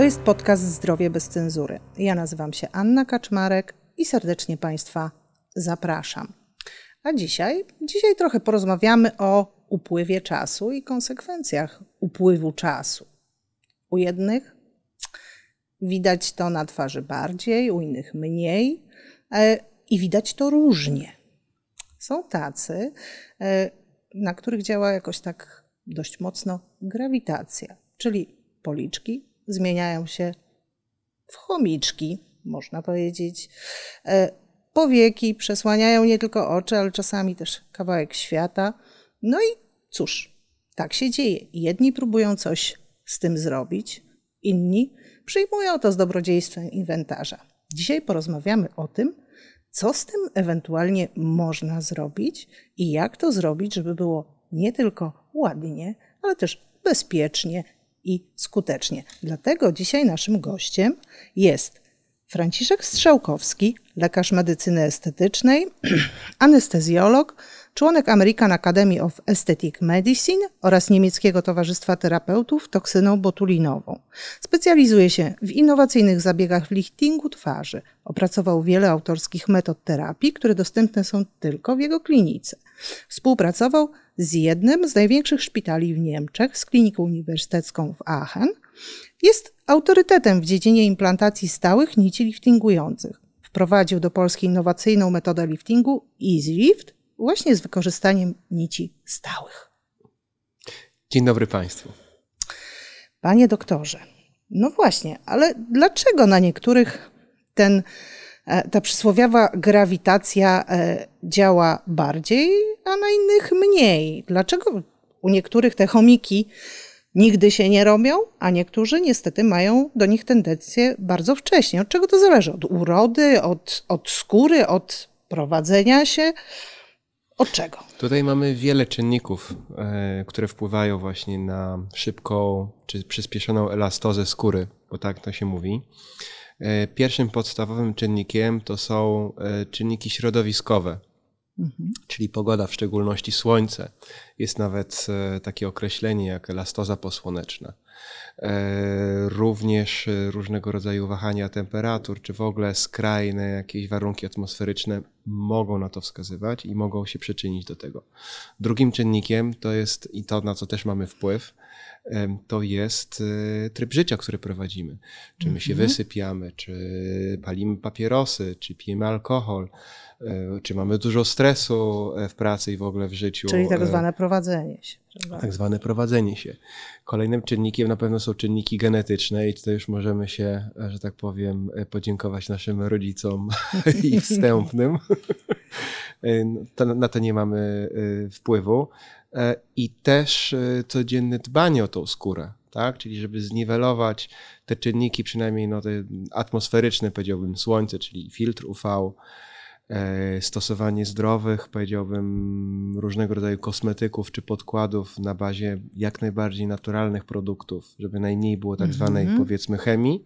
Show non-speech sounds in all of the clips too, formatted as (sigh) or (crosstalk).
To jest podcast Zdrowie bez cenzury. Ja nazywam się Anna Kaczmarek i serdecznie Państwa zapraszam. A dzisiaj, dzisiaj trochę porozmawiamy o upływie czasu i konsekwencjach upływu czasu. U jednych widać to na twarzy bardziej, u innych mniej e, i widać to różnie. Są tacy, e, na których działa jakoś tak dość mocno grawitacja, czyli policzki zmieniają się w chomiczki, można powiedzieć. E, powieki przesłaniają nie tylko oczy, ale czasami też kawałek świata. No i cóż, tak się dzieje. Jedni próbują coś z tym zrobić, inni przyjmują to z dobrodziejstwem inwentarza. Dzisiaj porozmawiamy o tym, co z tym ewentualnie można zrobić i jak to zrobić, żeby było nie tylko ładnie, ale też bezpiecznie i skutecznie. Dlatego dzisiaj naszym gościem jest Franciszek Strzałkowski, lekarz medycyny estetycznej, (clears throat) anestezjolog, członek American Academy of Aesthetic Medicine oraz Niemieckiego Towarzystwa Terapeutów toksyną botulinową. Specjalizuje się w innowacyjnych zabiegach liftingu twarzy. Opracował wiele autorskich metod terapii, które dostępne są tylko w jego klinice. Współpracował z jednym z największych szpitali w Niemczech, z kliniką uniwersytecką w Aachen. Jest autorytetem w dziedzinie implantacji stałych nici liftingujących. Wprowadził do Polski innowacyjną metodę liftingu EasyLift właśnie z wykorzystaniem nici stałych. Dzień dobry Państwu. Panie doktorze, no właśnie, ale dlaczego na niektórych ten, e, ta przysłowiowa grawitacja e, działa bardziej, a na innych mniej? Dlaczego u niektórych te chomiki nigdy się nie robią, a niektórzy niestety mają do nich tendencję bardzo wcześnie? Od czego to zależy? Od urody, od, od skóry, od prowadzenia się? Od czego? Tutaj mamy wiele czynników, e, które wpływają właśnie na szybką czy przyspieszoną elastozę skóry, bo tak to się mówi. E, pierwszym podstawowym czynnikiem to są e, czynniki środowiskowe, mhm. czyli pogoda, w szczególności słońce. Jest nawet takie określenie jak elastoza posłoneczna. E, również e, różnego rodzaju wahania temperatur, czy w ogóle skrajne jakieś warunki atmosferyczne mogą na to wskazywać i mogą się przyczynić do tego. Drugim czynnikiem to jest, i to na co też mamy wpływ, to jest e, tryb życia, który prowadzimy. Czy my się mhm. wysypiamy, czy palimy papierosy, czy pijemy alkohol, czy mamy dużo stresu w pracy i w ogóle w życiu. Czyli tak zwane prowadzenie się. Prawda? Tak zwane prowadzenie się. Kolejnym czynnikiem na pewno są czynniki genetyczne i tutaj już możemy się, że tak powiem, podziękować naszym rodzicom (laughs) i wstępnym. (laughs) na to nie mamy y, wpływu. E, I też y, codzienne dbanie o tą skórę, tak? Czyli żeby zniwelować te czynniki, przynajmniej no, te atmosferyczne, powiedziałbym, słońce, czyli filtr UV, stosowanie zdrowych, powiedziałbym, różnego rodzaju kosmetyków czy podkładów na bazie jak najbardziej naturalnych produktów, żeby najmniej było tak zwanej, mm -hmm. powiedzmy, chemii.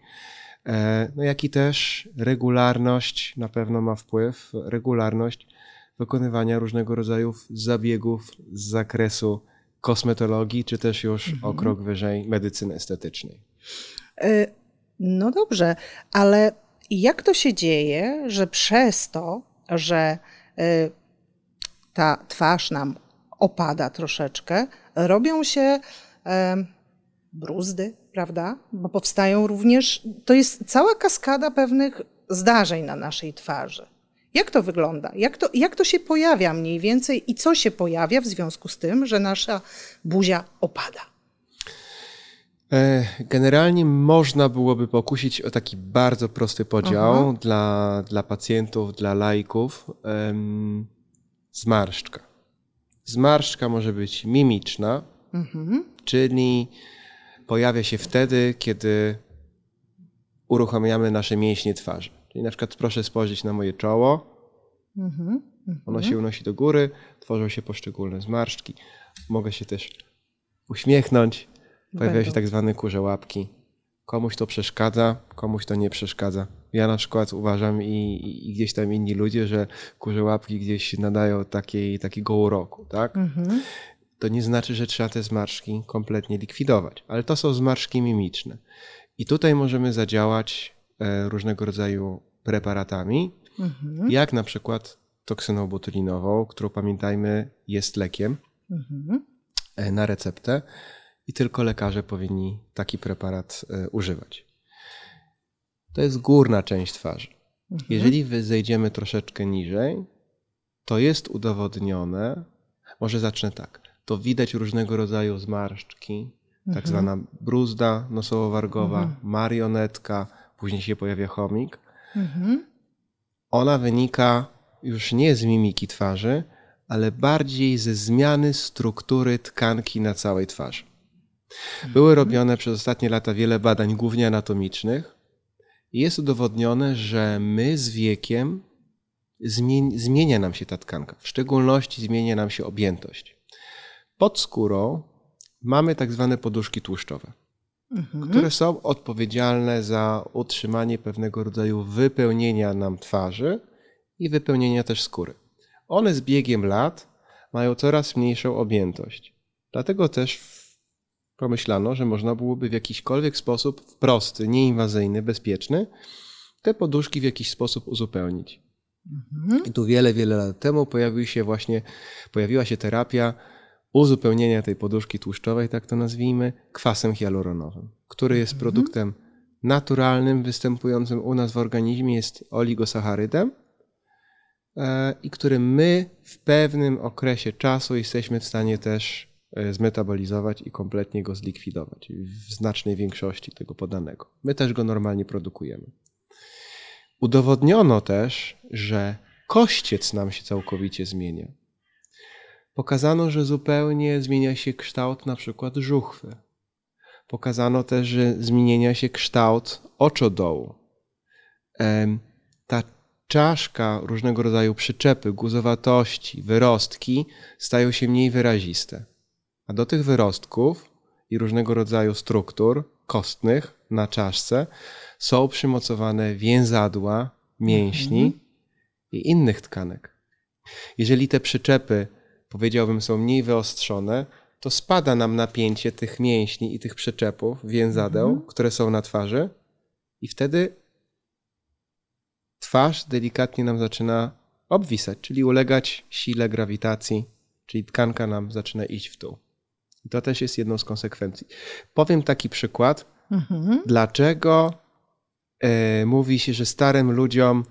E, no jak i też regularność na pewno ma wpływ, regularność wykonywania różnego rodzaju zabiegów z zakresu kosmetologii, czy też już -hmm. o krok wyżej medycyny estetycznej. E, no dobrze, ale jak to się dzieje, że przez to, że y, ta twarz nam opada troszeczkę, robią się bruzdy, prawda? Bo powstają również, to jest cała kaskada pewnych zdarzeń na naszej twarzy. Jak to wygląda? Jak to, jak to się pojawia mniej więcej i co się pojawia w związku z tym, że nasza buzia opada? E, generalnie można byłoby pokusić o taki bardzo prosty podział dla, dla pacjentów, dla laików. Zmarszczka. Zmarszczka może być mimiczna, mhm. czyli pojawia się wtedy, kiedy uruchamiamy nasze mięśnie twarzy. Czyli na przykład proszę spojrzeć na moje czoło. Mhm. Ono się unosi do góry, tworzą się poszczególne zmarszczki. Mogę się też uśmiechnąć, Pojawiają się tak zwane kurze łapki. Komuś to przeszkadza, komuś to nie przeszkadza. Ja na przykład uważam i, i gdzieś tam inni ludzie, że kurze łapki gdzieś nadają takiej, takiego uroku, tak? Mhm. To nie znaczy, że trzeba te zmarszki kompletnie likwidować, ale to są zmarszki mimiczne. I tutaj możemy zadziałać e, różnego rodzaju preparatami, Mhm. jak na przykład toksyną botulinową, którą pamiętajmy jest lekiem Mhm. e, na receptę i tylko lekarze powinni taki preparat e, używać. To jest górna część twarzy. Mhm. Jeżeli wy zejdziemy troszeczkę niżej, to jest udowodnione, może zacznę tak, to widać różnego rodzaju zmarszczki, tak Mhm. zwana bruzda nosowo-wargowa, Mhm. marionetka, później się pojawia chomik. Mhm. Ona wynika już nie z mimiki twarzy, ale bardziej ze zmiany struktury tkanki na całej twarzy. Były robione przez ostatnie lata wiele badań, głównie anatomicznych, i jest udowodnione, że my z wiekiem zmieni- zmienia nam się ta tkanka. W szczególności zmienia nam się objętość. Pod skórą mamy tak zwane poduszki tłuszczowe Mhm. które są odpowiedzialne za utrzymanie pewnego rodzaju wypełnienia nam twarzy i wypełnienia też skóry. One z biegiem lat mają coraz mniejszą objętość. Dlatego też pomyślano, że można byłoby w jakiśkolwiek sposób prosty, nieinwazyjny, bezpieczny te poduszki w jakiś sposób uzupełnić. Mhm. I tu wiele, wiele lat temu pojawił się właśnie, pojawiła się terapia uzupełnienia tej poduszki tłuszczowej, tak to nazwijmy, kwasem hialuronowym, który jest produktem naturalnym, występującym u nas w organizmie, jest oligosacharydem e, i który my w pewnym okresie czasu jesteśmy w stanie też zmetabolizować i kompletnie go zlikwidować w znacznej większości tego podanego. My też go normalnie produkujemy. Udowodniono też, że kościec nam się całkowicie zmienia. Pokazano, że zupełnie zmienia się kształt na przykład żuchwy. Pokazano też, że zmienia się kształt oczodołu. Ta czaszka, różnego rodzaju przyczepy, guzowatości, wyrostki stają się mniej wyraziste. A do tych wyrostków i różnego rodzaju struktur kostnych na czaszce są przymocowane więzadła mięśni i innych tkanek. Jeżeli te przyczepy, powiedziałbym, są mniej wyostrzone, to spada nam napięcie tych mięśni i tych przyczepów, więzadeł, które są na twarzy, i wtedy twarz delikatnie nam zaczyna obwisać, czyli ulegać sile grawitacji, czyli tkanka nam zaczyna iść w dół. I to też jest jedną z konsekwencji. Powiem taki przykład, Mhm. dlaczego e, mówi się, że starym ludziom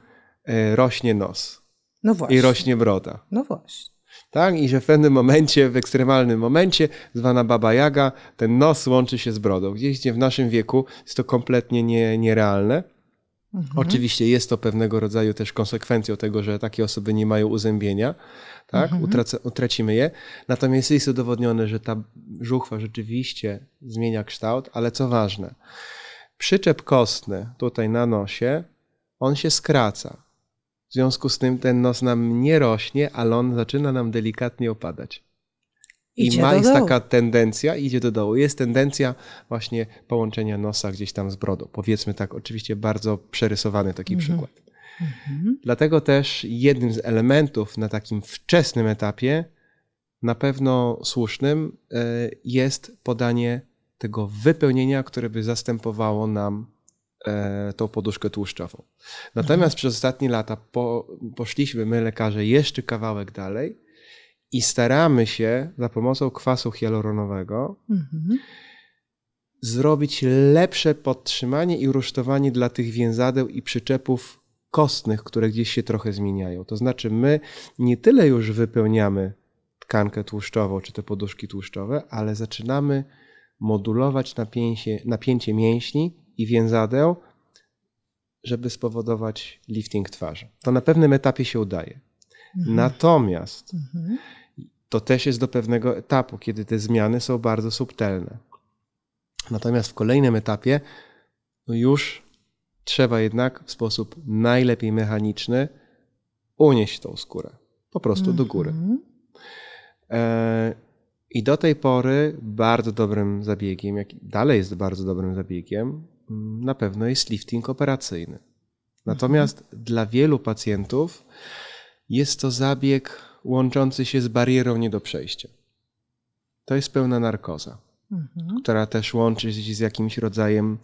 e, rośnie nos No i rośnie broda. No właśnie. Tak? I że w pewnym momencie, w ekstremalnym momencie, zwana Baba Jaga, ten nos łączy się z brodą. Gdzieś gdzie w naszym wieku jest to kompletnie nie, nierealne. Mhm. Oczywiście jest to pewnego rodzaju też konsekwencją tego, że takie osoby nie mają uzębienia, tak? Mhm. Utracimy je. Natomiast jest udowodnione, że ta żuchwa rzeczywiście zmienia kształt, ale co ważne, przyczep kostny tutaj na nosie, on się skraca. W związku z tym ten nos nam nie rośnie, ale on zaczyna nam delikatnie opadać. I ma jest taka tendencja, idzie do dołu. Jest tendencja właśnie połączenia nosa gdzieś tam z brodą. Powiedzmy tak, oczywiście bardzo przerysowany taki przykład. Mhm. Dlatego też jednym z elementów na takim wczesnym etapie, na pewno słusznym, e, jest podanie tego wypełnienia, które by zastępowało nam e, tą poduszkę tłuszczową. Natomiast przez ostatnie lata po, poszliśmy my, lekarze, jeszcze kawałek dalej i staramy się za pomocą kwasu hialuronowego Mhm. zrobić lepsze podtrzymanie i rusztowanie dla tych więzadeł i przyczepów kostnych, które gdzieś się trochę zmieniają. To znaczy, my nie tyle już wypełniamy tkankę tłuszczową czy te poduszki tłuszczowe, ale zaczynamy modulować napięcie, napięcie mięśni i więzadeł, żeby spowodować lifting twarzy. To na pewnym etapie się udaje. Natomiast Mhm. To też jest do pewnego etapu, kiedy te zmiany są bardzo subtelne. Natomiast w kolejnym etapie no już trzeba jednak w sposób najlepiej mechaniczny unieść tą skórę. Po prostu do góry. Mhm. E, I do tej pory bardzo dobrym zabiegiem, jak dalej jest bardzo dobrym zabiegiem, mm, na pewno jest lifting operacyjny. Natomiast dla wielu pacjentów jest to zabieg łączący się z barierą nie do przejścia. To jest pełna narkoza, Mhm. która też łączy się z jakimś rodzajem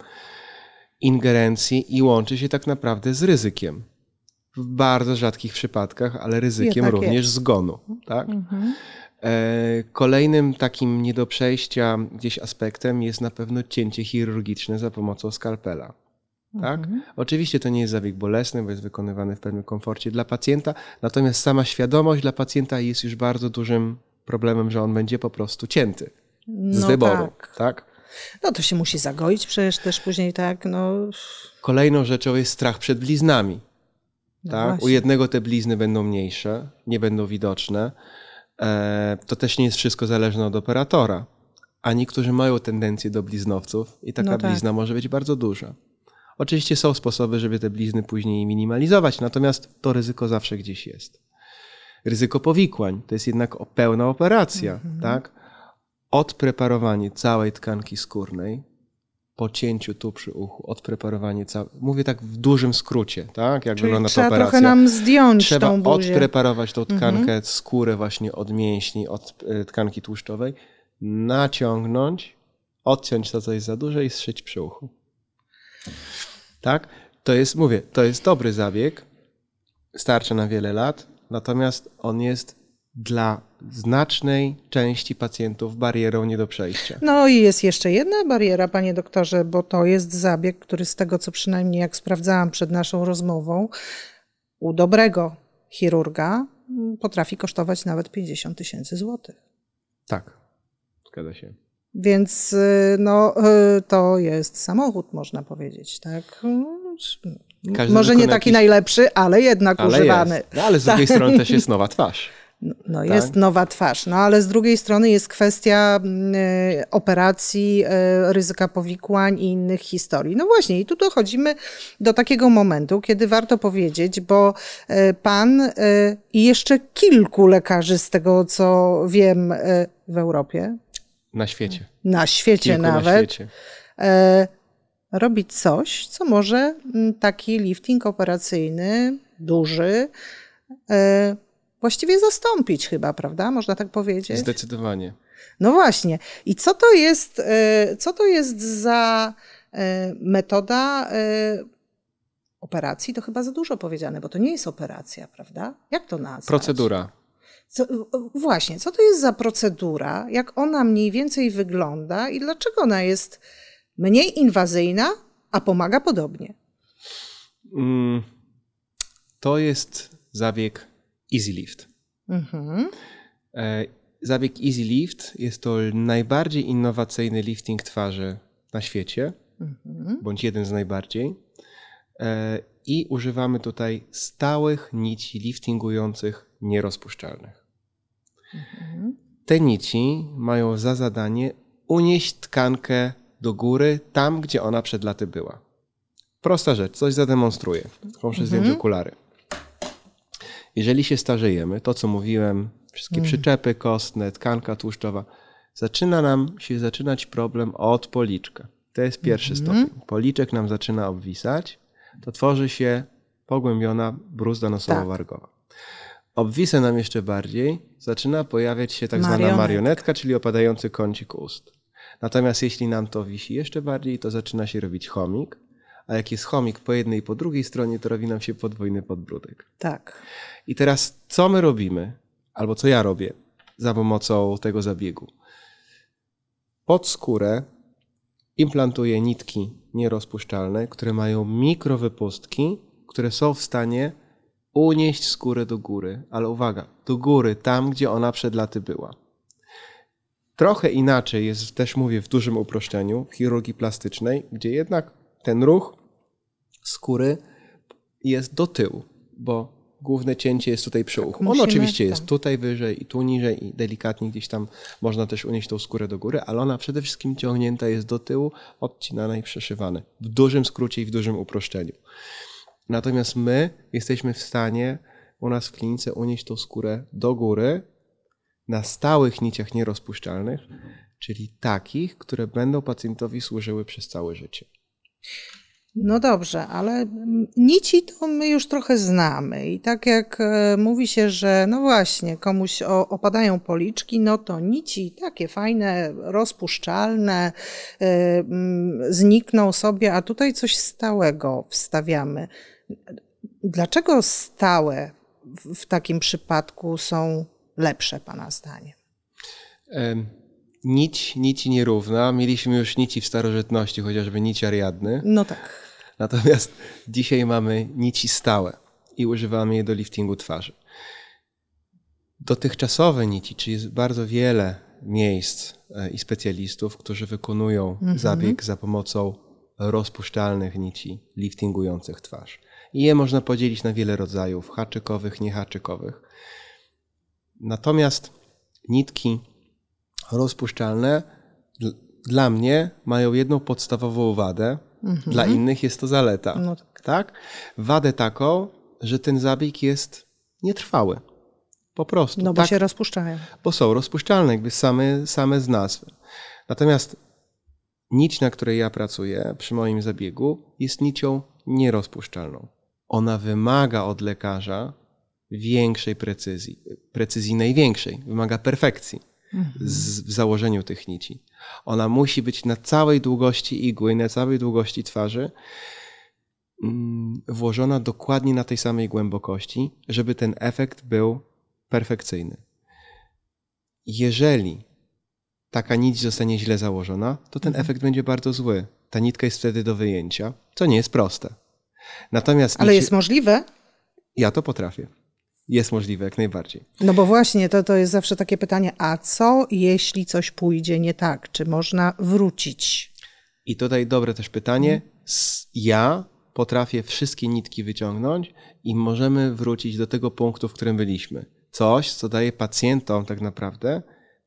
ingerencji i łączy się tak naprawdę z ryzykiem. W bardzo rzadkich przypadkach, ale ryzykiem Jednak również jest. zgonu. Tak? Mhm. E, Kolejnym takim nie do przejścia gdzieś aspektem jest na pewno cięcie chirurgiczne za pomocą skalpela. Tak? Mhm. Oczywiście to nie jest zabieg bolesny, bo jest wykonywany w pewnym komforcie dla pacjenta, natomiast sama świadomość dla pacjenta jest już bardzo dużym problemem, że on będzie po prostu cięty z No wyboru. tak. Tak? No to się musi zagoić przecież też później, tak? No, Kolejną rzeczą jest strach przed bliznami. no tak? U jednego te blizny będą mniejsze, nie będą widoczne. E, to też nie jest wszystko zależne od operatora. A niektórzy mają tendencję do bliznowców i taka No tak. blizna może być bardzo duża. Oczywiście są sposoby, żeby te blizny później minimalizować, natomiast to ryzyko zawsze gdzieś jest. Ryzyko powikłań to jest jednak pełna operacja, Mhm. tak? Odpreparowanie całej tkanki skórnej po cięciu tu przy uchu, odpreparowanie całej. Mówię tak w dużym skrócie, tak? Jak Czyli wygląda ta trzeba operacja. trochę nam zdjąć Trzeba tą buzię. odpreparować tą tkankę, Mhm. skórę właśnie od mięśni, od e, tkanki tłuszczowej, naciągnąć, odciąć to, co jest za duże i zszyć przy uchu. Tak? To jest, mówię, to jest dobry zabieg, starczy na wiele lat, natomiast on jest dla znacznej części pacjentów barierą nie do przejścia. No i jest jeszcze jedna bariera, panie doktorze, bo to jest zabieg, który z tego, co przynajmniej jak sprawdzałam przed naszą rozmową, u dobrego chirurga potrafi kosztować nawet 50 tysięcy złotych. Tak, zgadza się. Więc y, no, y, to jest samochód, można powiedzieć, tak? Y, Każdy Może nie taki jakiś- najlepszy, ale jednak Ale używany. jest. No, ale z drugiej Tak. strony też jest (laughs) nowa twarz. No, No Tak? jest nowa twarz, no ale z drugiej strony jest kwestia e, operacji, e, ryzyka powikłań i innych historii. No właśnie, i tu dochodzimy do takiego momentu, kiedy warto powiedzieć, bo e, pan e, i jeszcze kilku lekarzy, z tego co wiem, w Europie, Na świecie. na świecie Kilku nawet, na świecie. e, robić coś, co może mm, taki lifting operacyjny, duży, e, właściwie zastąpić chyba, prawda? Można tak powiedzieć? Zdecydowanie. No właśnie. I co to jest, e, co to jest za metoda operacji? To chyba za dużo powiedziane, bo to nie jest operacja, prawda? Jak to nazwać? Procedura. Co, właśnie, co to jest za procedura? Jak ona mniej więcej wygląda i dlaczego ona jest mniej inwazyjna, a pomaga podobnie? Mm, To jest zabieg Easy Lift. Mhm. E, Zabieg Easy Lift jest to najbardziej innowacyjny lifting twarzy na świecie, Mhm. bądź jeden z najbardziej. E, I używamy tutaj stałych nici liftingujących nierozpuszczalnych. Mhm. Te nici mają za zadanie unieść tkankę do góry tam, gdzie ona przed laty była. Prosta rzecz, coś zademonstruję. Proszę zdjąć okulary. Jeżeli się starzejemy, to co mówiłem, wszystkie przyczepy kostne, tkanka tłuszczowa, zaczyna nam się zaczynać problem od policzka. To jest pierwszy stopień. Policzek nam zaczyna obwisać, to tworzy się pogłębiona bruzda nosowo-wargowa. Obwisę nam jeszcze bardziej, zaczyna pojawiać się tak zwana Marionetka. marionetka, czyli opadający kącik ust. Natomiast jeśli nam to wisi jeszcze bardziej, to zaczyna się robić chomik, a jak jest chomik po jednej i po drugiej stronie, to robi nam się podwójny podbródek. Tak. I teraz co my robimy, albo co ja robię za pomocą tego zabiegu? Pod skórę implantuję nitki nierozpuszczalne, które mają mikrowypustki, które są w stanie unieść skórę do góry, ale uwaga, do góry, tam gdzie ona przed laty była. Trochę inaczej jest, też mówię w dużym uproszczeniu, w chirurgii plastycznej, gdzie jednak ten ruch skóry jest do tyłu, bo główne cięcie jest tutaj przy uchu. On musimy oczywiście jest tutaj wyżej i tu niżej i delikatnie gdzieś tam można też unieść tą skórę do góry, ale ona przede wszystkim ciągnięta jest do tyłu, odcinana i przeszywana. W dużym skrócie i w dużym uproszczeniu. Natomiast my jesteśmy w stanie u nas w klinice unieść tą skórę do góry na stałych niciach nierozpuszczalnych, czyli takich, które będą pacjentowi służyły przez całe życie. No dobrze, ale nici to my już trochę znamy. I tak jak e, mówi się, że no właśnie, komuś opadają policzki, no to nici takie fajne, rozpuszczalne, e, znikną sobie, a tutaj coś stałego wstawiamy. Dlaczego stałe w takim przypadku są lepsze, Pana zdaniem? Nić, nici nierówna. Mieliśmy już nici w starożytności, chociażby nici ariadny. No tak. Natomiast dzisiaj mamy nici stałe i używamy je do liftingu twarzy. Dotychczasowe nici, czyli jest bardzo wiele miejsc e, i specjalistów, którzy wykonują mhm. zabieg za pomocą rozpuszczalnych nici liftingujących twarz. I je można podzielić na wiele rodzajów, haczykowych, niehaczykowych. Natomiast nitki rozpuszczalne dla mnie mają jedną podstawową wadę, mhm. dla innych jest to zaleta. No tak. tak. Wadę taką, że ten zabieg jest nietrwały. Po prostu. No bo tak, się rozpuszczają. Bo są rozpuszczalne, jakby same, same z nazwy. Natomiast nić, na której ja pracuję przy moim zabiegu, jest nicią nierozpuszczalną. Ona wymaga od lekarza większej precyzji, precyzji największej, wymaga perfekcji z, w założeniu tych nici. Ona musi być na całej długości igły, na całej długości twarzy mm, włożona dokładnie na tej samej głębokości, żeby ten efekt był perfekcyjny. Jeżeli taka nić zostanie źle założona, to ten mhm. efekt będzie bardzo zły. Ta nitka jest wtedy do wyjęcia, co nie jest proste. Natomiast Ale jest możliwe? Ja to potrafię. Jest możliwe, jak najbardziej. No bo właśnie, to, to jest zawsze takie pytanie, a co jeśli coś pójdzie nie tak? Czy można wrócić? I tutaj dobre też pytanie. Ja potrafię wszystkie nitki wyciągnąć i możemy wrócić do tego punktu, w którym byliśmy. Coś, co daje pacjentom tak naprawdę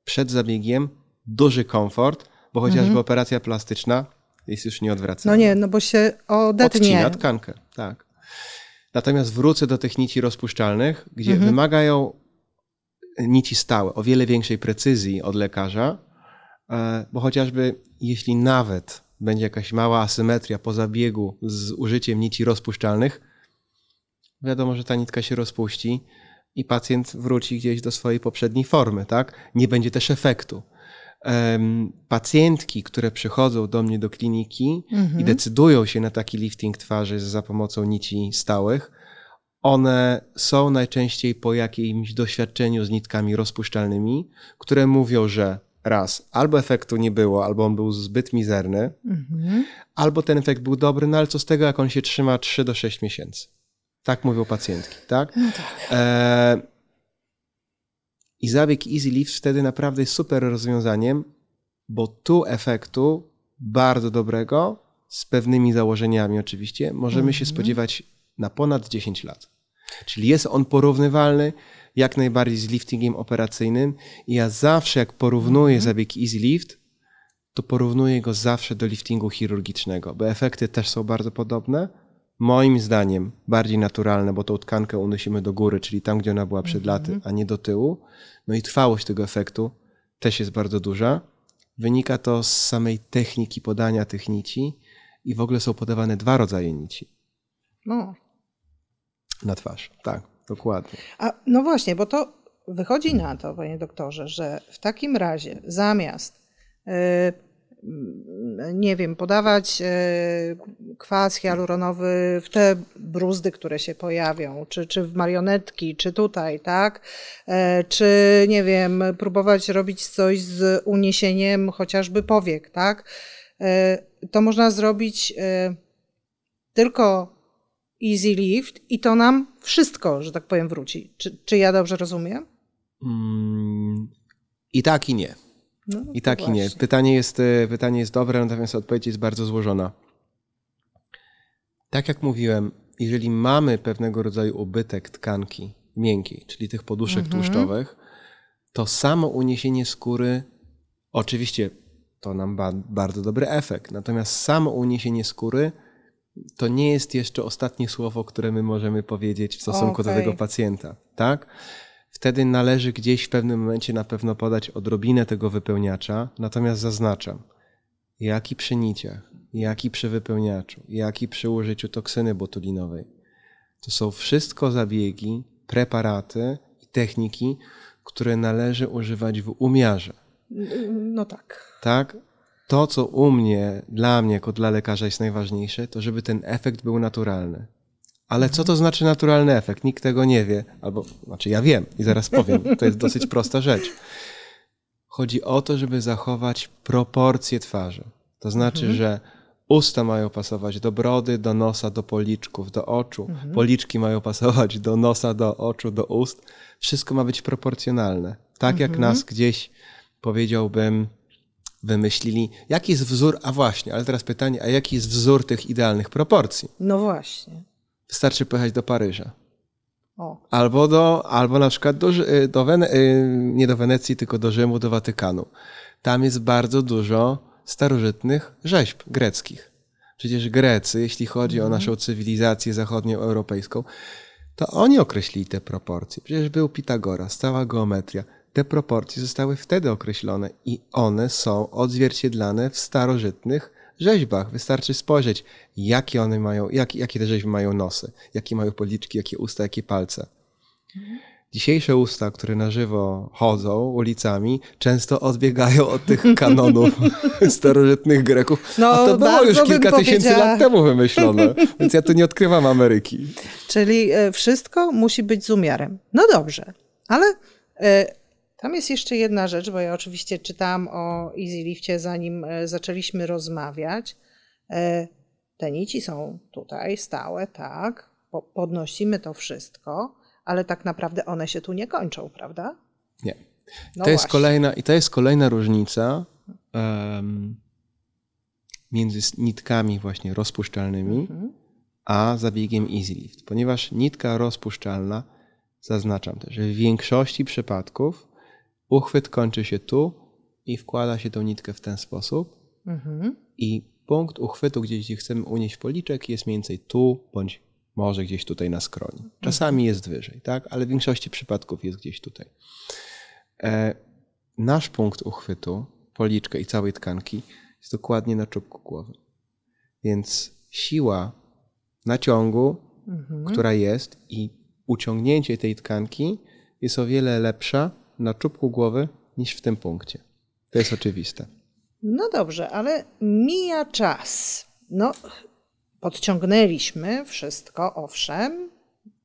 przed zabiegiem duży komfort, bo chociażby mhm. operacja plastyczna jest już nieodwracalna. No nie, no bo się odetnie. Odcina tkankę, tak. Natomiast wrócę do tych nici rozpuszczalnych, gdzie mhm. wymagają nici stałe, o wiele większej precyzji od lekarza, e, bo chociażby jeśli nawet będzie jakaś mała asymetria po zabiegu z użyciem nici rozpuszczalnych, wiadomo, że ta nitka się rozpuści i pacjent wróci gdzieś do swojej poprzedniej formy, tak? Nie będzie też efektu pacjentki, które przychodzą do mnie do kliniki mhm. i decydują się na taki lifting twarzy za pomocą nici stałych, one są najczęściej po jakimś doświadczeniu z nitkami rozpuszczalnymi, które mówią, że raz, albo efektu nie było, albo on był zbyt mizerny, mhm. albo ten efekt był dobry, no ale co z tego, jak on się trzyma 3 do 6 miesięcy. Tak mówią pacjentki, tak? No tak. E i zabieg Easy Lift wtedy naprawdę jest super rozwiązaniem, bo tu efektu bardzo dobrego, z pewnymi założeniami oczywiście, możemy się mhm. spodziewać na ponad 10 lat. Czyli jest on porównywalny jak najbardziej z liftingiem operacyjnym. I ja zawsze, jak porównuję mhm. zabieg Easy Lift, to porównuję go zawsze do liftingu chirurgicznego, bo efekty też są bardzo podobne moim zdaniem bardziej naturalne, bo tą tkankę unosimy do góry, czyli tam, gdzie ona była przed laty, mhm. a nie do tyłu. No i trwałość tego efektu też jest bardzo duża. Wynika to z samej techniki podania tych nici i w ogóle są podawane dwa rodzaje nici. No. Na twarz, tak, dokładnie. A no właśnie, bo to wychodzi na to, panie doktorze, że w takim razie zamiast yy, nie wiem, podawać e, kwas hialuronowy w te bruzdy, które się pojawią, czy, czy w marionetki, czy tutaj, tak? E, czy, nie wiem, próbować robić coś z uniesieniem chociażby powiek, tak? E, to można zrobić tylko easy lift i to nam wszystko, że tak powiem, wróci. Czy, czy ja dobrze rozumiem? Mm, I tak, i nie. No, I tak właśnie. i nie. Pytanie jest, e, pytanie jest dobre, natomiast odpowiedź jest bardzo złożona. Tak jak mówiłem, jeżeli mamy pewnego rodzaju ubytek tkanki miękkiej, czyli tych poduszek mhm. tłuszczowych, to samo uniesienie skóry, oczywiście to nam ma bardzo dobry efekt, natomiast samo uniesienie skóry to nie jest jeszcze ostatnie słowo, które my możemy powiedzieć w stosunku okay. do tego pacjenta, tak? Wtedy należy gdzieś w pewnym momencie na pewno podać odrobinę tego wypełniacza, natomiast zaznaczam, jak i przy niciach, jak i przy wypełniaczu, jak i przy użyciu toksyny botulinowej. To są wszystko zabiegi, preparaty i techniki, które należy używać w umiarze. No tak. Tak? To, co u mnie, dla mnie, jako dla lekarza jest najważniejsze, to żeby ten efekt był naturalny. Ale co to znaczy naturalny efekt? Nikt tego nie wie, albo, znaczy ja wiem i zaraz powiem, to jest dosyć prosta rzecz. Chodzi o to, żeby zachować proporcje twarzy. To znaczy, mhm. że usta mają pasować do brody, do nosa, do policzków, do oczu. Mhm. Policzki mają pasować do nosa, do oczu, do ust. Wszystko ma być proporcjonalne. Tak jak mhm. nas gdzieś, powiedziałbym, wymyślili, jaki jest wzór, a właśnie, ale teraz pytanie, a jaki jest wzór tych idealnych proporcji? No właśnie. Wystarczy pojechać do Paryża. O. Albo, do, albo na przykład do, do Wene- y, nie do Wenecji, tylko do Rzymu, do Watykanu. Tam jest bardzo dużo starożytnych rzeźb greckich. Przecież Grecy, jeśli chodzi o mhm. naszą cywilizację zachodnioeuropejską, to oni określili te proporcje. Przecież był Pitagoras, cała geometria. Te proporcje zostały wtedy określone i one są odzwierciedlane w starożytnych rzeźbach. Wystarczy spojrzeć, jakie one mają, jak, jakie te rzeźby mają nosy, jakie mają policzki, jakie usta, jakie palce. Dzisiejsze usta, które na żywo chodzą ulicami, często odbiegają od tych (laughs) kanonów starożytnych Greków. No, A to było już kilka tysięcy lat temu wymyślone, (laughs) więc ja tu nie odkrywam Ameryki. Czyli e, wszystko musi być z umiarem. No dobrze, ale e, tam jest jeszcze jedna rzecz, bo ja oczywiście czytałam o Easy Lifcie zanim e, zaczęliśmy rozmawiać. E, te nici są tutaj stałe, tak, podnosimy to wszystko, ale tak naprawdę one się tu nie kończą, prawda? Nie. No to jest kolejna, I to jest kolejna różnica um, między nitkami właśnie rozpuszczalnymi mhm. a zabiegiem Easy Lift, ponieważ nitka rozpuszczalna, zaznaczam też, że w większości przypadków Uchwyt kończy się tu i wkłada się tą nitkę w ten sposób. Mhm. I punkt uchwytu, gdzie chcemy unieść policzek, jest mniej więcej tu, bądź może gdzieś tutaj na skroni. Czasami mhm. jest wyżej, tak? ale w większości przypadków jest gdzieś tutaj. E, nasz punkt uchwytu, policzka i całej tkanki, jest dokładnie na czubku głowy. Więc siła naciągu, mhm. która jest i uciągnięcie tej tkanki jest o wiele lepsza na czubku głowy niż w tym punkcie. To jest oczywiste. No dobrze, ale mija czas. No, podciągnęliśmy wszystko, owszem,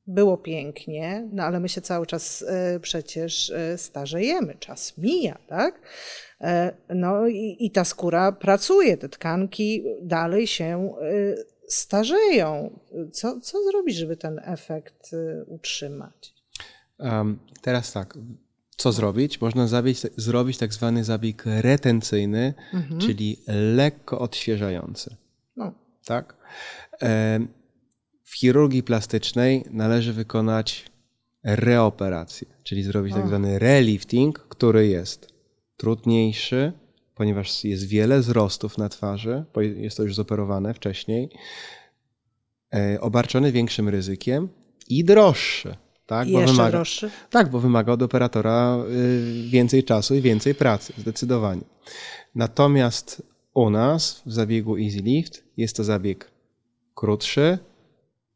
było pięknie, no ale my się cały czas y, przecież y, starzejemy, czas mija, tak? Y, no i, i, ta skóra pracuje, te tkanki dalej się starzeją. Co, co zrobić, żeby ten efekt utrzymać? Um, teraz tak, co zrobić? Można zabić, zrobić tak zwany zabieg retencyjny, mhm. czyli lekko odświeżający. No. Tak? W chirurgii plastycznej należy wykonać reoperację, czyli zrobić tak tak zwany relifting, który jest trudniejszy, ponieważ jest wiele wzrostów na twarzy, bo jest to już zoperowane wcześniej, e, obarczony większym ryzykiem i droższy tak? Bo Jeszcze wymaga, droższy? Tak, bo wymaga od operatora y, więcej czasu i więcej pracy, zdecydowanie. Natomiast u nas w zabiegu Easy Lift jest to zabieg krótszy,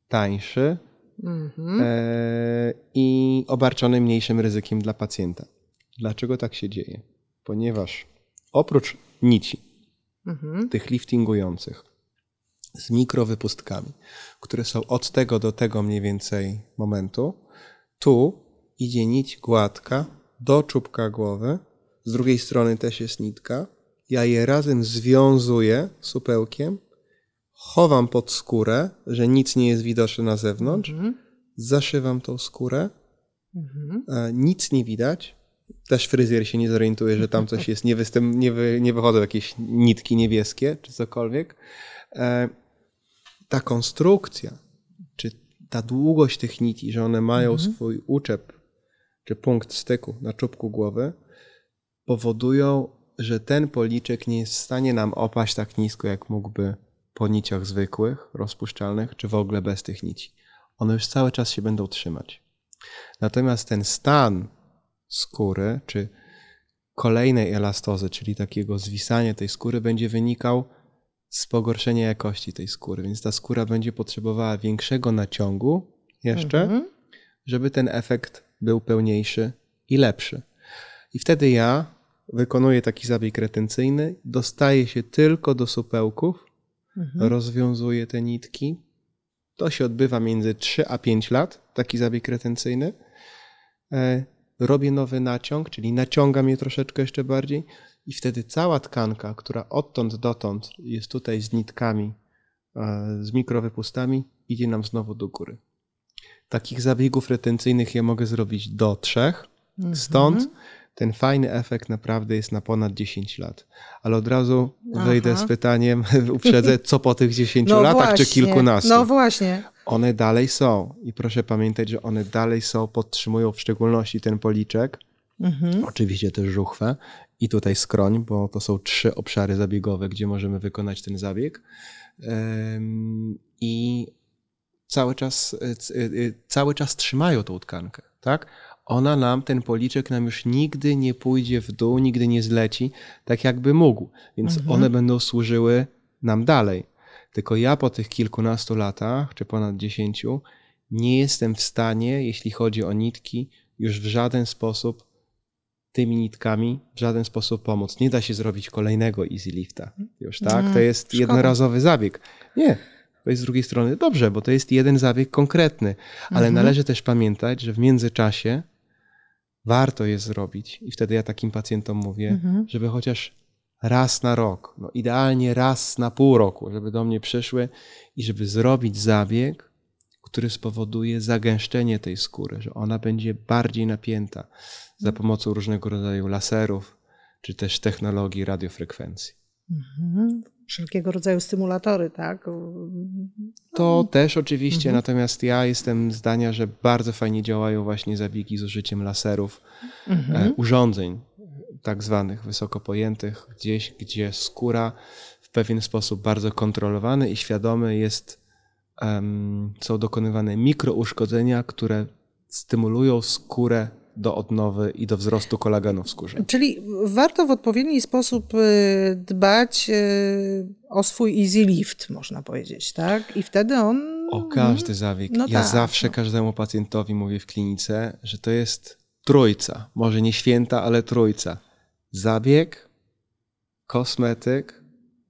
tańszy mhm. e, i obarczony mniejszym ryzykiem dla pacjenta. Dlaczego tak się dzieje? Ponieważ oprócz nici, mhm. tych liftingujących, z mikrowypustkami, które są od tego do tego mniej więcej momentu, tu idzie nić gładka do czubka głowy, z drugiej strony też jest nitka. Ja je razem związuję supełkiem, chowam pod skórę, że nic nie jest widoczne na zewnątrz, mhm. zaszywam tą skórę, mhm. nic nie widać. Też fryzjer się nie zorientuje, że tam coś jest, nie, występ, nie, wy, nie wychodzą jakieś nitki niebieskie czy cokolwiek. E, ta konstrukcja ta długość tych nici, że one mają mhm. swój uczep czy punkt styku na czubku głowy, powodują, że ten policzek nie jest w stanie nam opaść tak nisko, jak mógłby po niciach zwykłych, rozpuszczalnych, czy w ogóle bez tych nici. One już cały czas się będą trzymać. Natomiast ten stan skóry, czy kolejnej elastozy, czyli takiego zwisania tej skóry, będzie wynikał z pogorszenia jakości tej skóry, więc ta skóra będzie potrzebowała większego naciągu jeszcze, Mhm. żeby ten efekt był pełniejszy i lepszy. I wtedy ja wykonuję taki zabieg retencyjny, dostaję się tylko do supełków, Mhm. rozwiązuję te nitki. To się odbywa między 3 a 5 lat, taki zabieg retencyjny. E, robię nowy naciąg, czyli naciągam je troszeczkę jeszcze bardziej i wtedy cała tkanka, która odtąd dotąd jest tutaj z nitkami, e, z mikrowypustami, idzie nam znowu do góry. Takich zabiegów retencyjnych ja mogę zrobić do trzech. Mhm. Stąd ten fajny efekt naprawdę jest na ponad 10 lat. Ale od razu wejdę Aha. z pytaniem, (laughs) uprzedzę, co po tych 10 No latach właśnie, czy kilkunastu. No właśnie. One dalej są. I proszę pamiętać, że one dalej są, podtrzymują w szczególności ten policzek, Mhm. oczywiście też żuchwę i tutaj skroń, bo to są trzy obszary zabiegowe, gdzie możemy wykonać ten zabieg. I cały czas, e, e, e, cały czas trzymają tą tkankę, tak? Ona nam, ten policzek nam już nigdy nie pójdzie w dół, nigdy nie zleci, tak jakby mógł. Więc Mhm. one będą służyły nam dalej. Tylko ja po tych kilkunastu latach, czy ponad dziesięciu, nie jestem w stanie, jeśli chodzi o nitki, już w żaden sposób tymi nitkami w żaden sposób pomóc. Nie da się zrobić kolejnego easy lifta. Już tak? Mm, To jest szkoda. jednorazowy zabieg. Nie. To jest z drugiej strony dobrze, bo to jest jeden zabieg konkretny, ale Mhm. należy też pamiętać, że w międzyczasie warto je zrobić i wtedy ja takim pacjentom mówię, Mhm. żeby chociaż raz na rok, no idealnie raz na pół roku, żeby do mnie przyszły i żeby zrobić zabieg, który spowoduje zagęszczenie tej skóry, że ona będzie bardziej napięta za pomocą różnego rodzaju laserów, czy też technologii radiofrekwencji. Mhm. Wszelkiego rodzaju stymulatory, tak? To też oczywiście, Mhm. natomiast ja jestem zdania, że bardzo fajnie działają właśnie zabiegi z użyciem laserów, e, Mhm. urządzeń tak zwanych wysoko pojętych, gdzieś, gdzie skóra w pewien sposób bardzo kontrolowany i świadomy jest, em, są dokonywane mikrouszkodzenia, które stymulują skórę do odnowy i do wzrostu kolagenu w skórze. Czyli warto w odpowiedni sposób y, dbać y, o swój easy lift, można powiedzieć, tak? I wtedy on. O każdy zabieg. No ja tak, zawsze no. każdemu pacjentowi mówię w klinice, że to jest trójca. Może nie święta, ale trójca. Zabieg, kosmetyk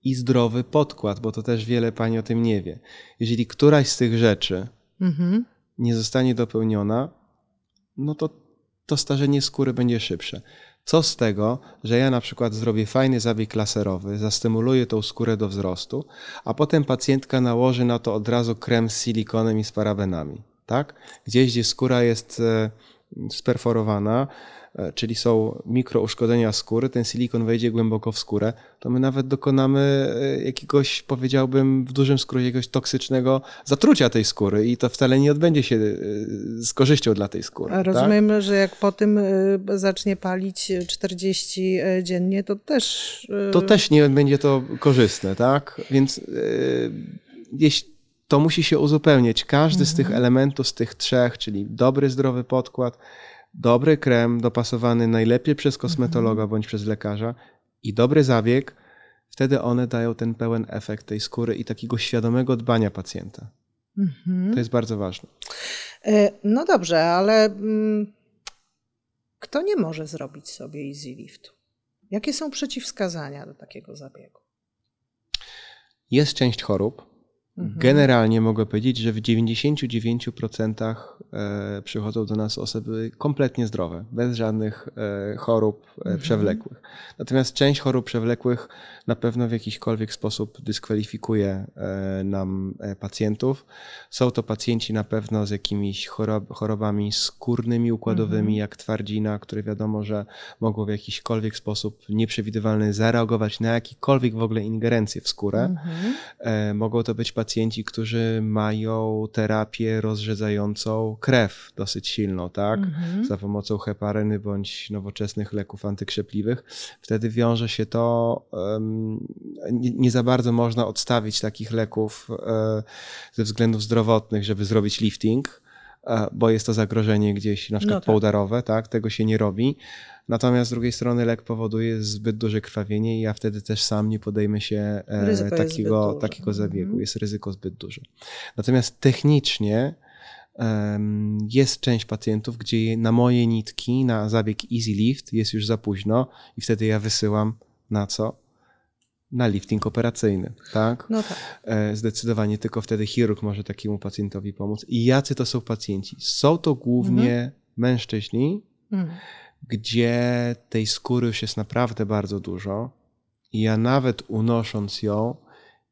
i zdrowy podkład, bo to też wiele pani o tym nie wie. Jeżeli któraś z tych rzeczy Mhm. nie zostanie dopełniona, no to to starzenie skóry będzie szybsze. Co z tego, że ja na przykład zrobię fajny zabieg laserowy, zastymuluję tą skórę do wzrostu, a potem pacjentka nałoży na to od razu krem z silikonem i z parabenami, tak? Gdzieś, gdzie skóra jest e, sperforowana, czyli są mikrouszkodzenia skóry, ten silikon wejdzie głęboko w skórę, to my nawet dokonamy e, jakiegoś, powiedziałbym w dużym skrócie, jakiegoś toksycznego zatrucia tej skóry i to wcale nie odbędzie się e, z korzyścią dla tej skóry. A tak? Rozumiem, że jak po tym zacznie palić 40 dziennie, to też. to też nie będzie to korzystne, tak? Więc jeśli to musi się uzupełniać. Każdy z tych elementów, z tych trzech, czyli dobry, zdrowy podkład, dobry krem dopasowany najlepiej przez kosmetologa bądź przez lekarza i dobry zabieg, wtedy one dają ten pełen efekt tej skóry i takiego świadomego dbania pacjenta. Mhm. To jest bardzo ważne. Y, No dobrze, ale mm, kto nie może zrobić sobie easy liftu? Jakie są przeciwwskazania do takiego zabiegu? Jest część chorób. Mhm. Generalnie mogę powiedzieć, że w 99% e, przychodzą do nas osoby kompletnie zdrowe, bez żadnych e, chorób e, Mhm. przewlekłych. Natomiast część chorób przewlekłych na pewno w jakiśkolwiek sposób dyskwalifikuje nam pacjentów. Są to pacjenci na pewno z jakimiś chorob, chorobami skórnymi, układowymi, Mhm. jak twardzina, które wiadomo, że mogą w jakiśkolwiek sposób nieprzewidywalny zareagować na jakiekolwiek w ogóle ingerencje w skórę. Mogą to być pacjenci, którzy mają terapię rozrzedzającą krew dosyć silną, tak? Mhm. Za pomocą heparyny bądź nowoczesnych leków antykrzepliwych. Wtedy wiąże się to, em, nie, nie za bardzo można odstawić takich leków e, ze względów zdrowotnych, żeby zrobić lifting, bo jest to zagrożenie gdzieś na przykład No tak. tak? Tego się nie robi. Natomiast z drugiej strony lek powoduje zbyt duże krwawienie i ja wtedy też sam nie podejmę się e, Ryzyko takiego, takiego zabiegu. Mhm. Jest ryzyko zbyt duże. Natomiast technicznie jest część pacjentów, gdzie na moje nitki, na zabieg Easy Lift jest już za późno i wtedy ja wysyłam na co? Na lifting operacyjny, tak? No tak. E, Zdecydowanie tylko wtedy chirurg może takiemu pacjentowi pomóc. I jacy to są pacjenci? Są to głównie mężczyźni, Mhm. gdzie tej skóry już jest naprawdę bardzo dużo i ja nawet unosząc ją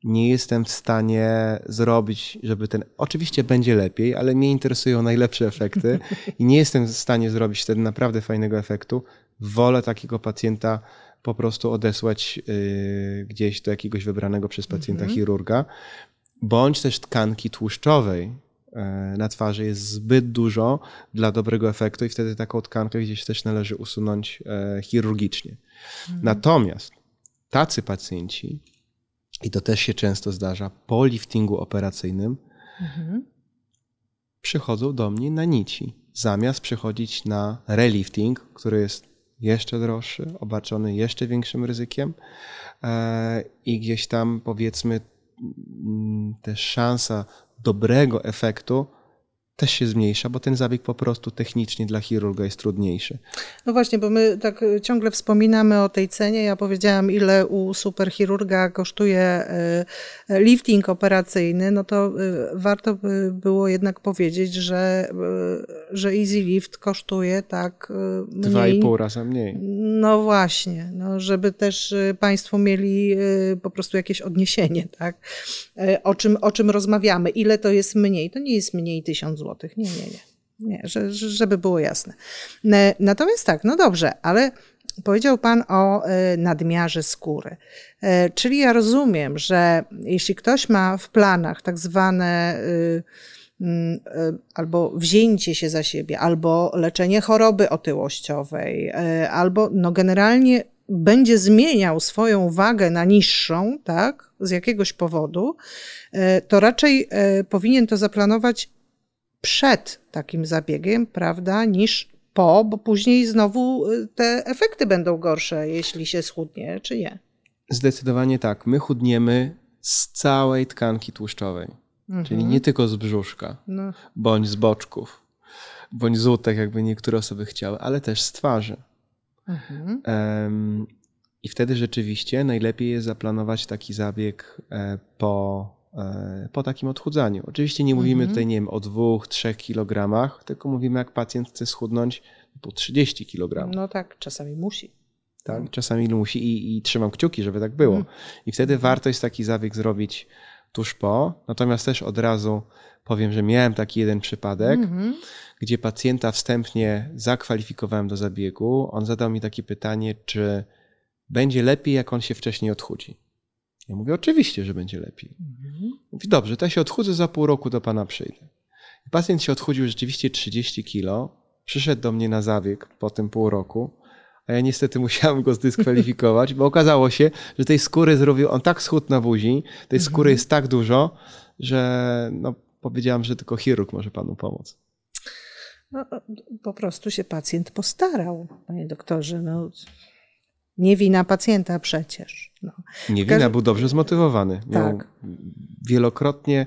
nie jestem w stanie zrobić, żeby ten. Oczywiście będzie lepiej, ale mnie interesują najlepsze efekty (laughs) i nie jestem w stanie zrobić wtedy naprawdę fajnego efektu. Wolę takiego pacjenta po prostu odesłać yy, gdzieś do jakiegoś wybranego przez pacjenta Mhm. chirurga, bądź też tkanki tłuszczowej e, na twarzy jest zbyt dużo dla dobrego efektu i wtedy taką tkankę gdzieś też należy usunąć e, chirurgicznie. Natomiast tacy pacjenci, i to też się często zdarza, po liftingu operacyjnym Mhm. przychodzą do mnie na nici, zamiast przychodzić na relifting, który jest jeszcze droższy, obarczony jeszcze większym ryzykiem e, i gdzieś tam powiedzmy mm, też szansa dobrego efektu też się zmniejsza, bo ten zabieg po prostu technicznie dla chirurga jest trudniejszy. No właśnie, bo my tak y, ciągle wspominamy o tej cenie. Ja powiedziałam, ile u superchirurga kosztuje y, lifting operacyjny, no to y, warto by było jednak powiedzieć, że, y, że Easy Lift kosztuje tak y, Dwa i mniej. pół raza mniej. No właśnie, no żeby też y, Państwo mieli y, po prostu jakieś odniesienie, tak? Y, O czym, o czym rozmawiamy, ile to jest mniej? To nie jest mniej tysiąc Nie, nie, nie. Nie, że, że- żeby było jasne. Ne- Natomiast tak, no dobrze, ale powiedział Pan o y, nadmiarze skóry. Y, Czyli ja rozumiem, że jeśli ktoś ma w planach tak zwane y, albo wzięcie się za siebie, albo leczenie choroby otyłościowej, albo no generalnie będzie zmieniał swoją wagę na niższą, tak, z jakiegoś powodu, to raczej powinien to zaplanować przed takim zabiegiem, prawda, niż po, bo później znowu y, te efekty będą gorsze, jeśli się schudnie, czy nie. Zdecydowanie tak. My chudniemy z całej tkanki tłuszczowej, czyli nie tylko z brzuszka. No, bądź z boczków, bądź z utek, jakby niektóre osoby chciały, ale też z twarzy. mhm. Em, I wtedy rzeczywiście najlepiej jest zaplanować taki zabieg e, po, po takim odchudzaniu. Oczywiście nie mówimy Mhm. tutaj, nie wiem, o dwóch, trzech kilogramach, tylko mówimy, jak pacjent chce schudnąć po 30 kg. no tak, czasami musi. Tak? Czasami musi i, i trzymam kciuki, żeby tak było. I wtedy warto jest taki zabieg zrobić tuż po. Natomiast też od razu powiem, że miałem taki jeden przypadek, Mhm. gdzie pacjenta wstępnie zakwalifikowałem do zabiegu. On zadał mi takie pytanie, czy będzie lepiej, jak on się wcześniej odchudzi. Ja mówię, oczywiście, że będzie lepiej. Mhm. Mówi, dobrze, to ja się odchudzę, za pół roku do pana przyjdę. I pacjent się odchudził rzeczywiście 30 kilo, przyszedł do mnie na zabieg po tym pół roku, a ja niestety (laughs) musiałem go zdyskwalifikować, bo okazało się, że tej skóry zrobił on tak schudł na buzi, tej skóry jest tak dużo, że no, powiedziałam, że tylko chirurg może panu pomóc. No, po prostu się pacjent postarał, panie doktorze. No, nie wina pacjenta przecież. No. Nie wina, był dobrze zmotywowany. Miał Tak. wielokrotnie,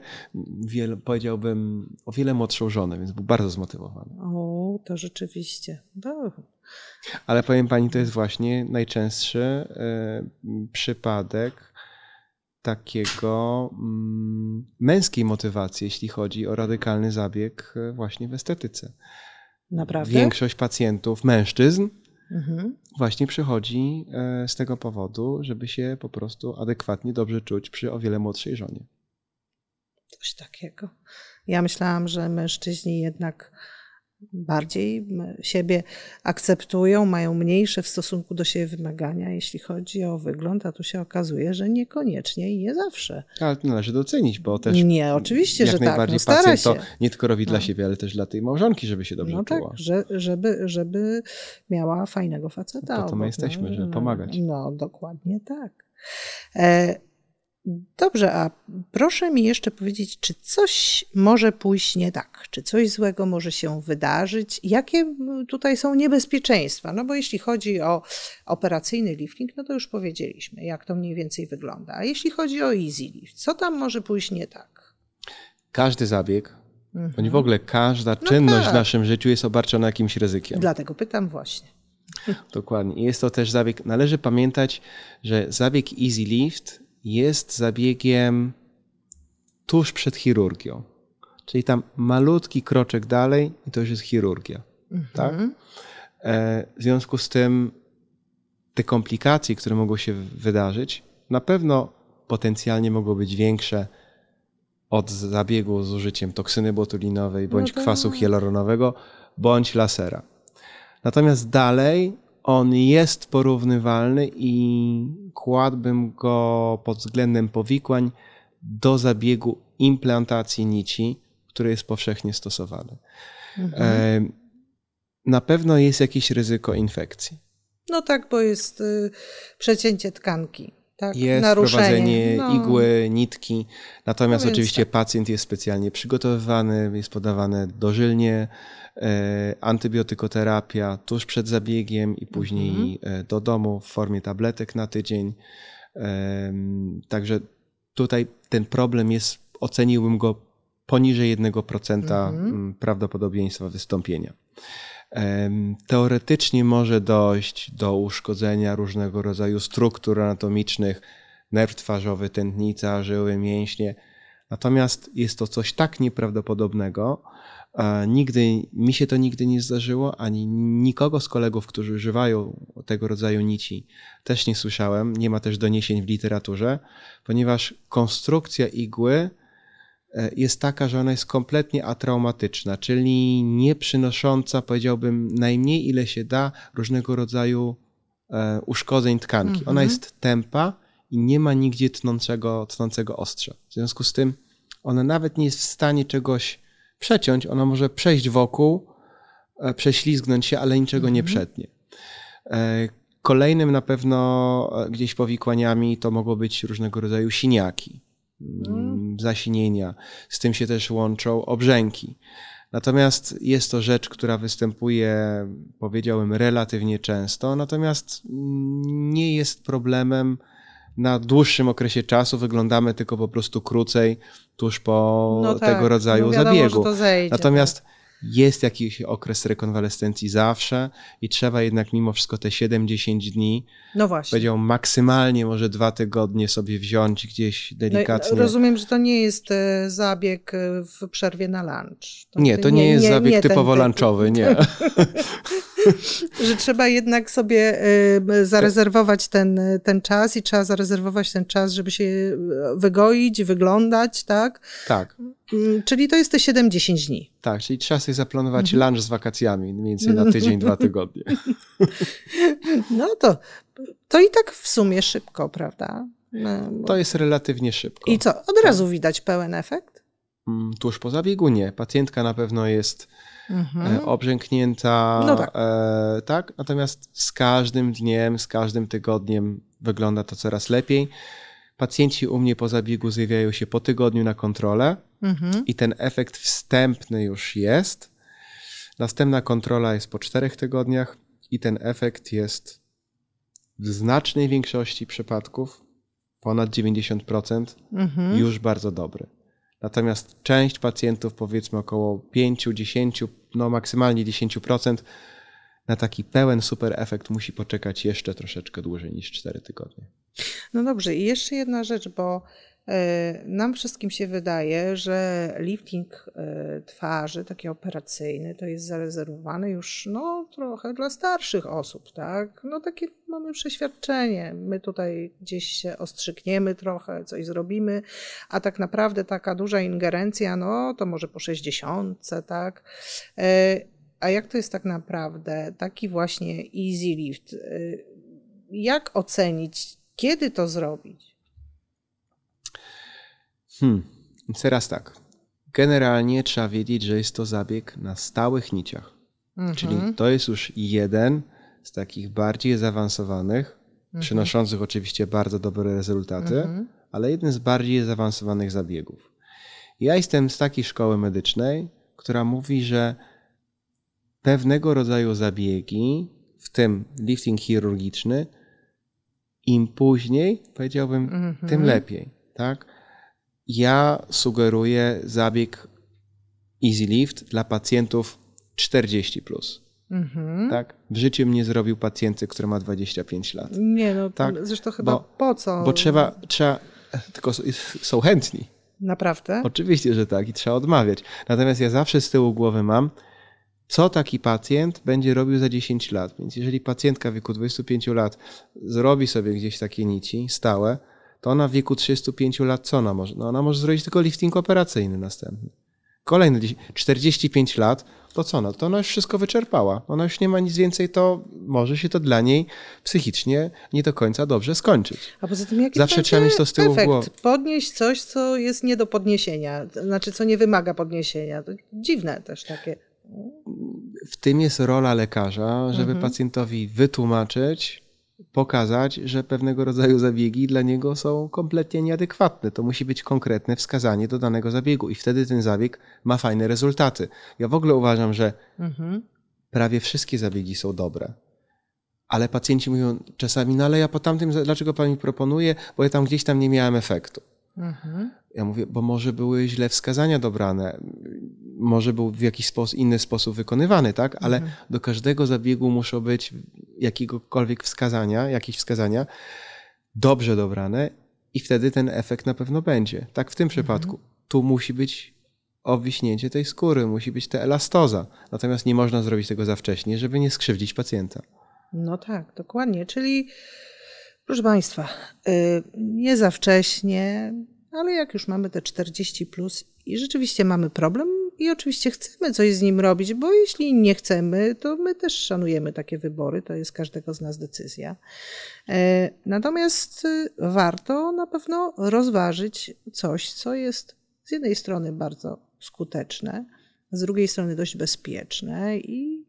wiele, powiedziałbym, o wiele młodszą żonę, więc był bardzo zmotywowany. O, to rzeczywiście. No, Ale powiem pani, to jest właśnie najczęstszy e, przypadek takiego mm, męskiej motywacji, jeśli chodzi o radykalny zabieg e, właśnie w estetyce. naprawdę? Większość pacjentów, mężczyzn, Mhm. właśnie przychodzi e, z tego powodu, żeby się po prostu adekwatnie dobrze czuć przy o wiele młodszej żonie. Coś takiego. Ja myślałam, że mężczyźni jednak bardziej siebie akceptują, mają mniejsze w stosunku do siebie wymagania, jeśli chodzi o wygląd, a tu się okazuje, że niekoniecznie i nie zawsze. Ale to należy docenić, bo też Nie, oczywiście, jak że tak. najbardziej No, stara pacjent to nie tylko robi dla No. siebie, ale też dla tej małżonki, żeby się dobrze No tak, czuła. że, żeby, żeby miała fajnego faceta. Po to my obok, jesteśmy, żeby no, pomagać. No, dokładnie tak. E, Dobrze, a proszę mi jeszcze powiedzieć, czy coś może pójść nie tak? Czy coś złego może się wydarzyć? Jakie tutaj są niebezpieczeństwa? No bo jeśli chodzi o operacyjny lifting, no to już powiedzieliśmy, jak to mniej więcej wygląda. A jeśli chodzi o easy lift, co tam może pójść nie tak? Każdy zabieg, mhm. bądź w ogóle każda no czynność tak. w naszym życiu jest obarczona jakimś ryzykiem. Dlatego pytam właśnie. Dokładnie. Jest to też zabieg. Należy pamiętać, że zabieg Easy Lift jest zabiegiem tuż przed chirurgią. Czyli tam malutki kroczek dalej i to już jest chirurgia. Mhm. Tak? W związku z tym te komplikacje, które mogą się wydarzyć, na pewno potencjalnie mogą być większe od zabiegu z użyciem toksyny botulinowej, bądź no kwasu hialuronowego, bądź lasera. Natomiast dalej on jest porównywalny i kładłbym go pod względem powikłań do zabiegu implantacji nici, który jest powszechnie stosowany. Mhm. E, na pewno jest jakieś ryzyko infekcji. No tak, bo jest y, przecięcie tkanki. Tak? Jest Naruszenie. prowadzenie no. igły, nitki, natomiast no oczywiście tak. pacjent jest specjalnie przygotowywany, jest podawane dożylnie, antybiotykoterapia tuż przed zabiegiem i później mhm. do domu w formie tabletek na tydzień. Także tutaj ten problem jest, oceniłbym go poniżej 1% mhm. prawdopodobieństwa wystąpienia. Teoretycznie może dojść do uszkodzenia różnego rodzaju struktur anatomicznych, nerw twarzowy, tętnica, żyły, mięśnie. Natomiast jest to coś tak nieprawdopodobnego, Nigdy, mi się to nigdy nie zdarzyło, ani nikogo z kolegów, którzy używają tego rodzaju nici, też nie słyszałem. Nie ma też doniesień w literaturze, ponieważ konstrukcja igły e, jest taka, że ona jest kompletnie atraumatyczna, czyli nie przynosząca, powiedziałbym, najmniej ile się da różnego rodzaju e, uszkodzeń tkanki. Mhm. Ona jest tempa i nie ma nigdzie tnącego, tnącego ostrza. W związku z tym ona nawet nie jest w stanie czegoś przeciąć, ona może przejść wokół, e, prześlizgnąć się, ale niczego nie mhm. przetnie. E, kolejnym na pewno e, gdzieś powikłaniami to mogą być różnego rodzaju siniaki, mm. zasinienia. Z tym się też łączą obrzęki. Natomiast jest to rzecz, która występuje, powiedziałbym, relatywnie często, natomiast nie jest problemem na dłuższym okresie czasu, wyglądamy tylko po prostu krócej tuż po no tak, tego rodzaju no wiadomo, zabiegu. Zejdzie, Natomiast tak. jest jakiś okres rekonwalescencji zawsze i trzeba jednak mimo wszystko te 7-10 dni, no właśnie. powiedział maksymalnie może dwa tygodnie sobie wziąć gdzieś delikatnie. No, rozumiem, że to nie jest e, zabieg e, w przerwie na lunch. To nie, to nie, nie jest nie, zabieg nie typowo ten, lunchowy, nie. (laughs) (laughs) że trzeba jednak sobie zarezerwować ten, ten czas i trzeba zarezerwować ten czas, żeby się wygoić, wyglądać, tak? Tak. Mm, czyli to jest te 7-10 dni. Tak, czyli trzeba sobie zaplanować mhm. lunch z wakacjami, mniej więcej na tydzień, dwa tygodnie. (laughs) No to, to i tak w sumie szybko, prawda? No, to jest relatywnie szybko. I co, od razu widać pełen efekt? Mm, tuż po zabiegu nie. Pacjentka na pewno jest mhm. E, obrzęknięta, no tak. E, tak. Natomiast z każdym dniem, z każdym tygodniem wygląda to coraz lepiej. Pacjenci u mnie po zabiegu zjawiają się po tygodniu na kontrolę mhm. i ten efekt wstępny już jest. Następna kontrola jest po czterech tygodniach i ten efekt jest w znacznej większości przypadków, ponad 90%, mhm. już bardzo dobry. Natomiast część pacjentów, powiedzmy około 5, 10, no maksymalnie 10%, na taki pełen super efekt musi poczekać jeszcze troszeczkę dłużej niż 4 tygodnie. No dobrze, i jeszcze jedna rzecz, bo nam wszystkim się wydaje, że lifting e, twarzy, taki operacyjny, to jest zarezerwowany już no, trochę dla starszych osób, tak? No takie mamy przeświadczenie. My tutaj gdzieś się ostrzykniemy trochę, coś zrobimy, a tak naprawdę taka duża ingerencja, no to może po 60, tak? E, a jak to jest tak naprawdę? Taki właśnie easy lift. Jak ocenić, kiedy to zrobić? Hmm, teraz tak. Generalnie trzeba wiedzieć, że jest to zabieg na stałych niciach. Mhm. Czyli to jest już jeden z takich bardziej zaawansowanych, mhm. przynoszących oczywiście bardzo dobre rezultaty, mhm. ale jeden z bardziej zaawansowanych zabiegów. Ja jestem z takiej szkoły medycznej, która mówi, że pewnego rodzaju zabiegi, w tym lifting chirurgiczny, im później, powiedziałbym, Mhm. tym lepiej. Tak? Ja sugeruję zabieg Easy Lift dla pacjentów 40. Plus, Mhm. tak? W życiu mnie zrobił pacjenty, który ma 25 lat. Nie, no Tak, zresztą chyba bo- po co? Bo trzeba, trzeba tylko są chętni. Naprawdę? Oczywiście, że tak i trzeba odmawiać. Natomiast ja zawsze z tyłu głowy mam, co taki pacjent będzie robił za 10 lat. Więc jeżeli pacjentka w wieku 25 lat zrobi sobie gdzieś takie nici stałe, to ona w wieku 35 lat co ona może? No ona może zrobić tylko lifting operacyjny następny. Kolejne 10 45 lat, to co? No to ona już wszystko wyczerpała. Ona już nie ma nic więcej, to może się to dla niej psychicznie nie do końca dobrze skończyć. A poza tym jaki Zawsze trzeba mieć to z tyłu efekt? głowy. Podnieść coś, co jest nie do podniesienia, znaczy co nie wymaga podniesienia. To dziwne też takie. w tym jest rola lekarza, żeby Mhm. pacjentowi wytłumaczyć, pokazać, że pewnego rodzaju zabiegi dla niego są kompletnie nieadekwatne. To musi być konkretne wskazanie do danego zabiegu i wtedy ten zabieg ma fajne rezultaty. Ja w ogóle uważam, że Mhm. prawie wszystkie zabiegi są dobre. Ale pacjenci mówią czasami, no ale ja po tamtym, dlaczego pan mi proponuje, bo ja tam gdzieś tam nie miałem efektu. Mhm. Ja mówię, bo może były źle wskazania dobrane, może był w jakiś sposób, inny sposób wykonywany, tak? Ale Mhm. do każdego zabiegu muszą być jakiegokolwiek wskazania, jakieś wskazania dobrze dobrane i wtedy ten efekt na pewno będzie. Tak w tym przypadku. Tu musi być obwiśnięcie tej skóry, musi być ta elastoza. Natomiast nie można zrobić tego za wcześnie, żeby nie skrzywdzić pacjenta. No tak, dokładnie. Czyli, proszę Państwa, y, nie za wcześnie, ale jak już mamy te 40 plus i rzeczywiście mamy problem i oczywiście chcemy coś z nim robić, bo jeśli nie chcemy, to my też szanujemy takie wybory, to jest każdego z nas decyzja. E, Natomiast y, warto na pewno rozważyć coś, co jest z jednej strony bardzo skuteczne, z drugiej strony dość bezpieczne i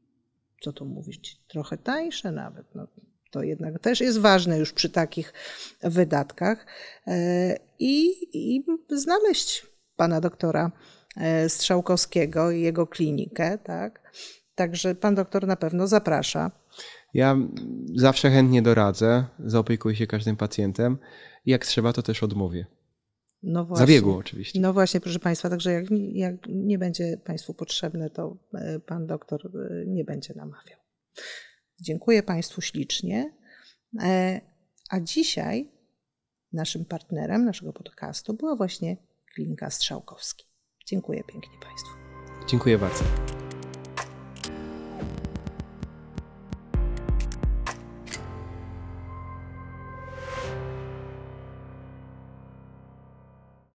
co tu mówić, trochę tańsze nawet. No, to jednak też jest ważne już przy takich wydatkach. E, I, i znaleźć pana doktora e, Strzałkowskiego i jego klinikę, tak? Także pan doktor na pewno zaprasza. Ja zawsze chętnie doradzę, zaopiekuję się każdym pacjentem. Jak trzeba, to też odmówię. No właśnie. Zabiegu oczywiście. No właśnie, proszę Państwa, także jak, jak nie będzie Państwu potrzebne, to e, Pan doktor e, nie będzie namawiał. Dziękuję Państwu ślicznie. E, A dzisiaj naszym partnerem naszego podcastu była właśnie Klinika Strzałkowski. Dziękuję pięknie Państwu. Dziękuję bardzo.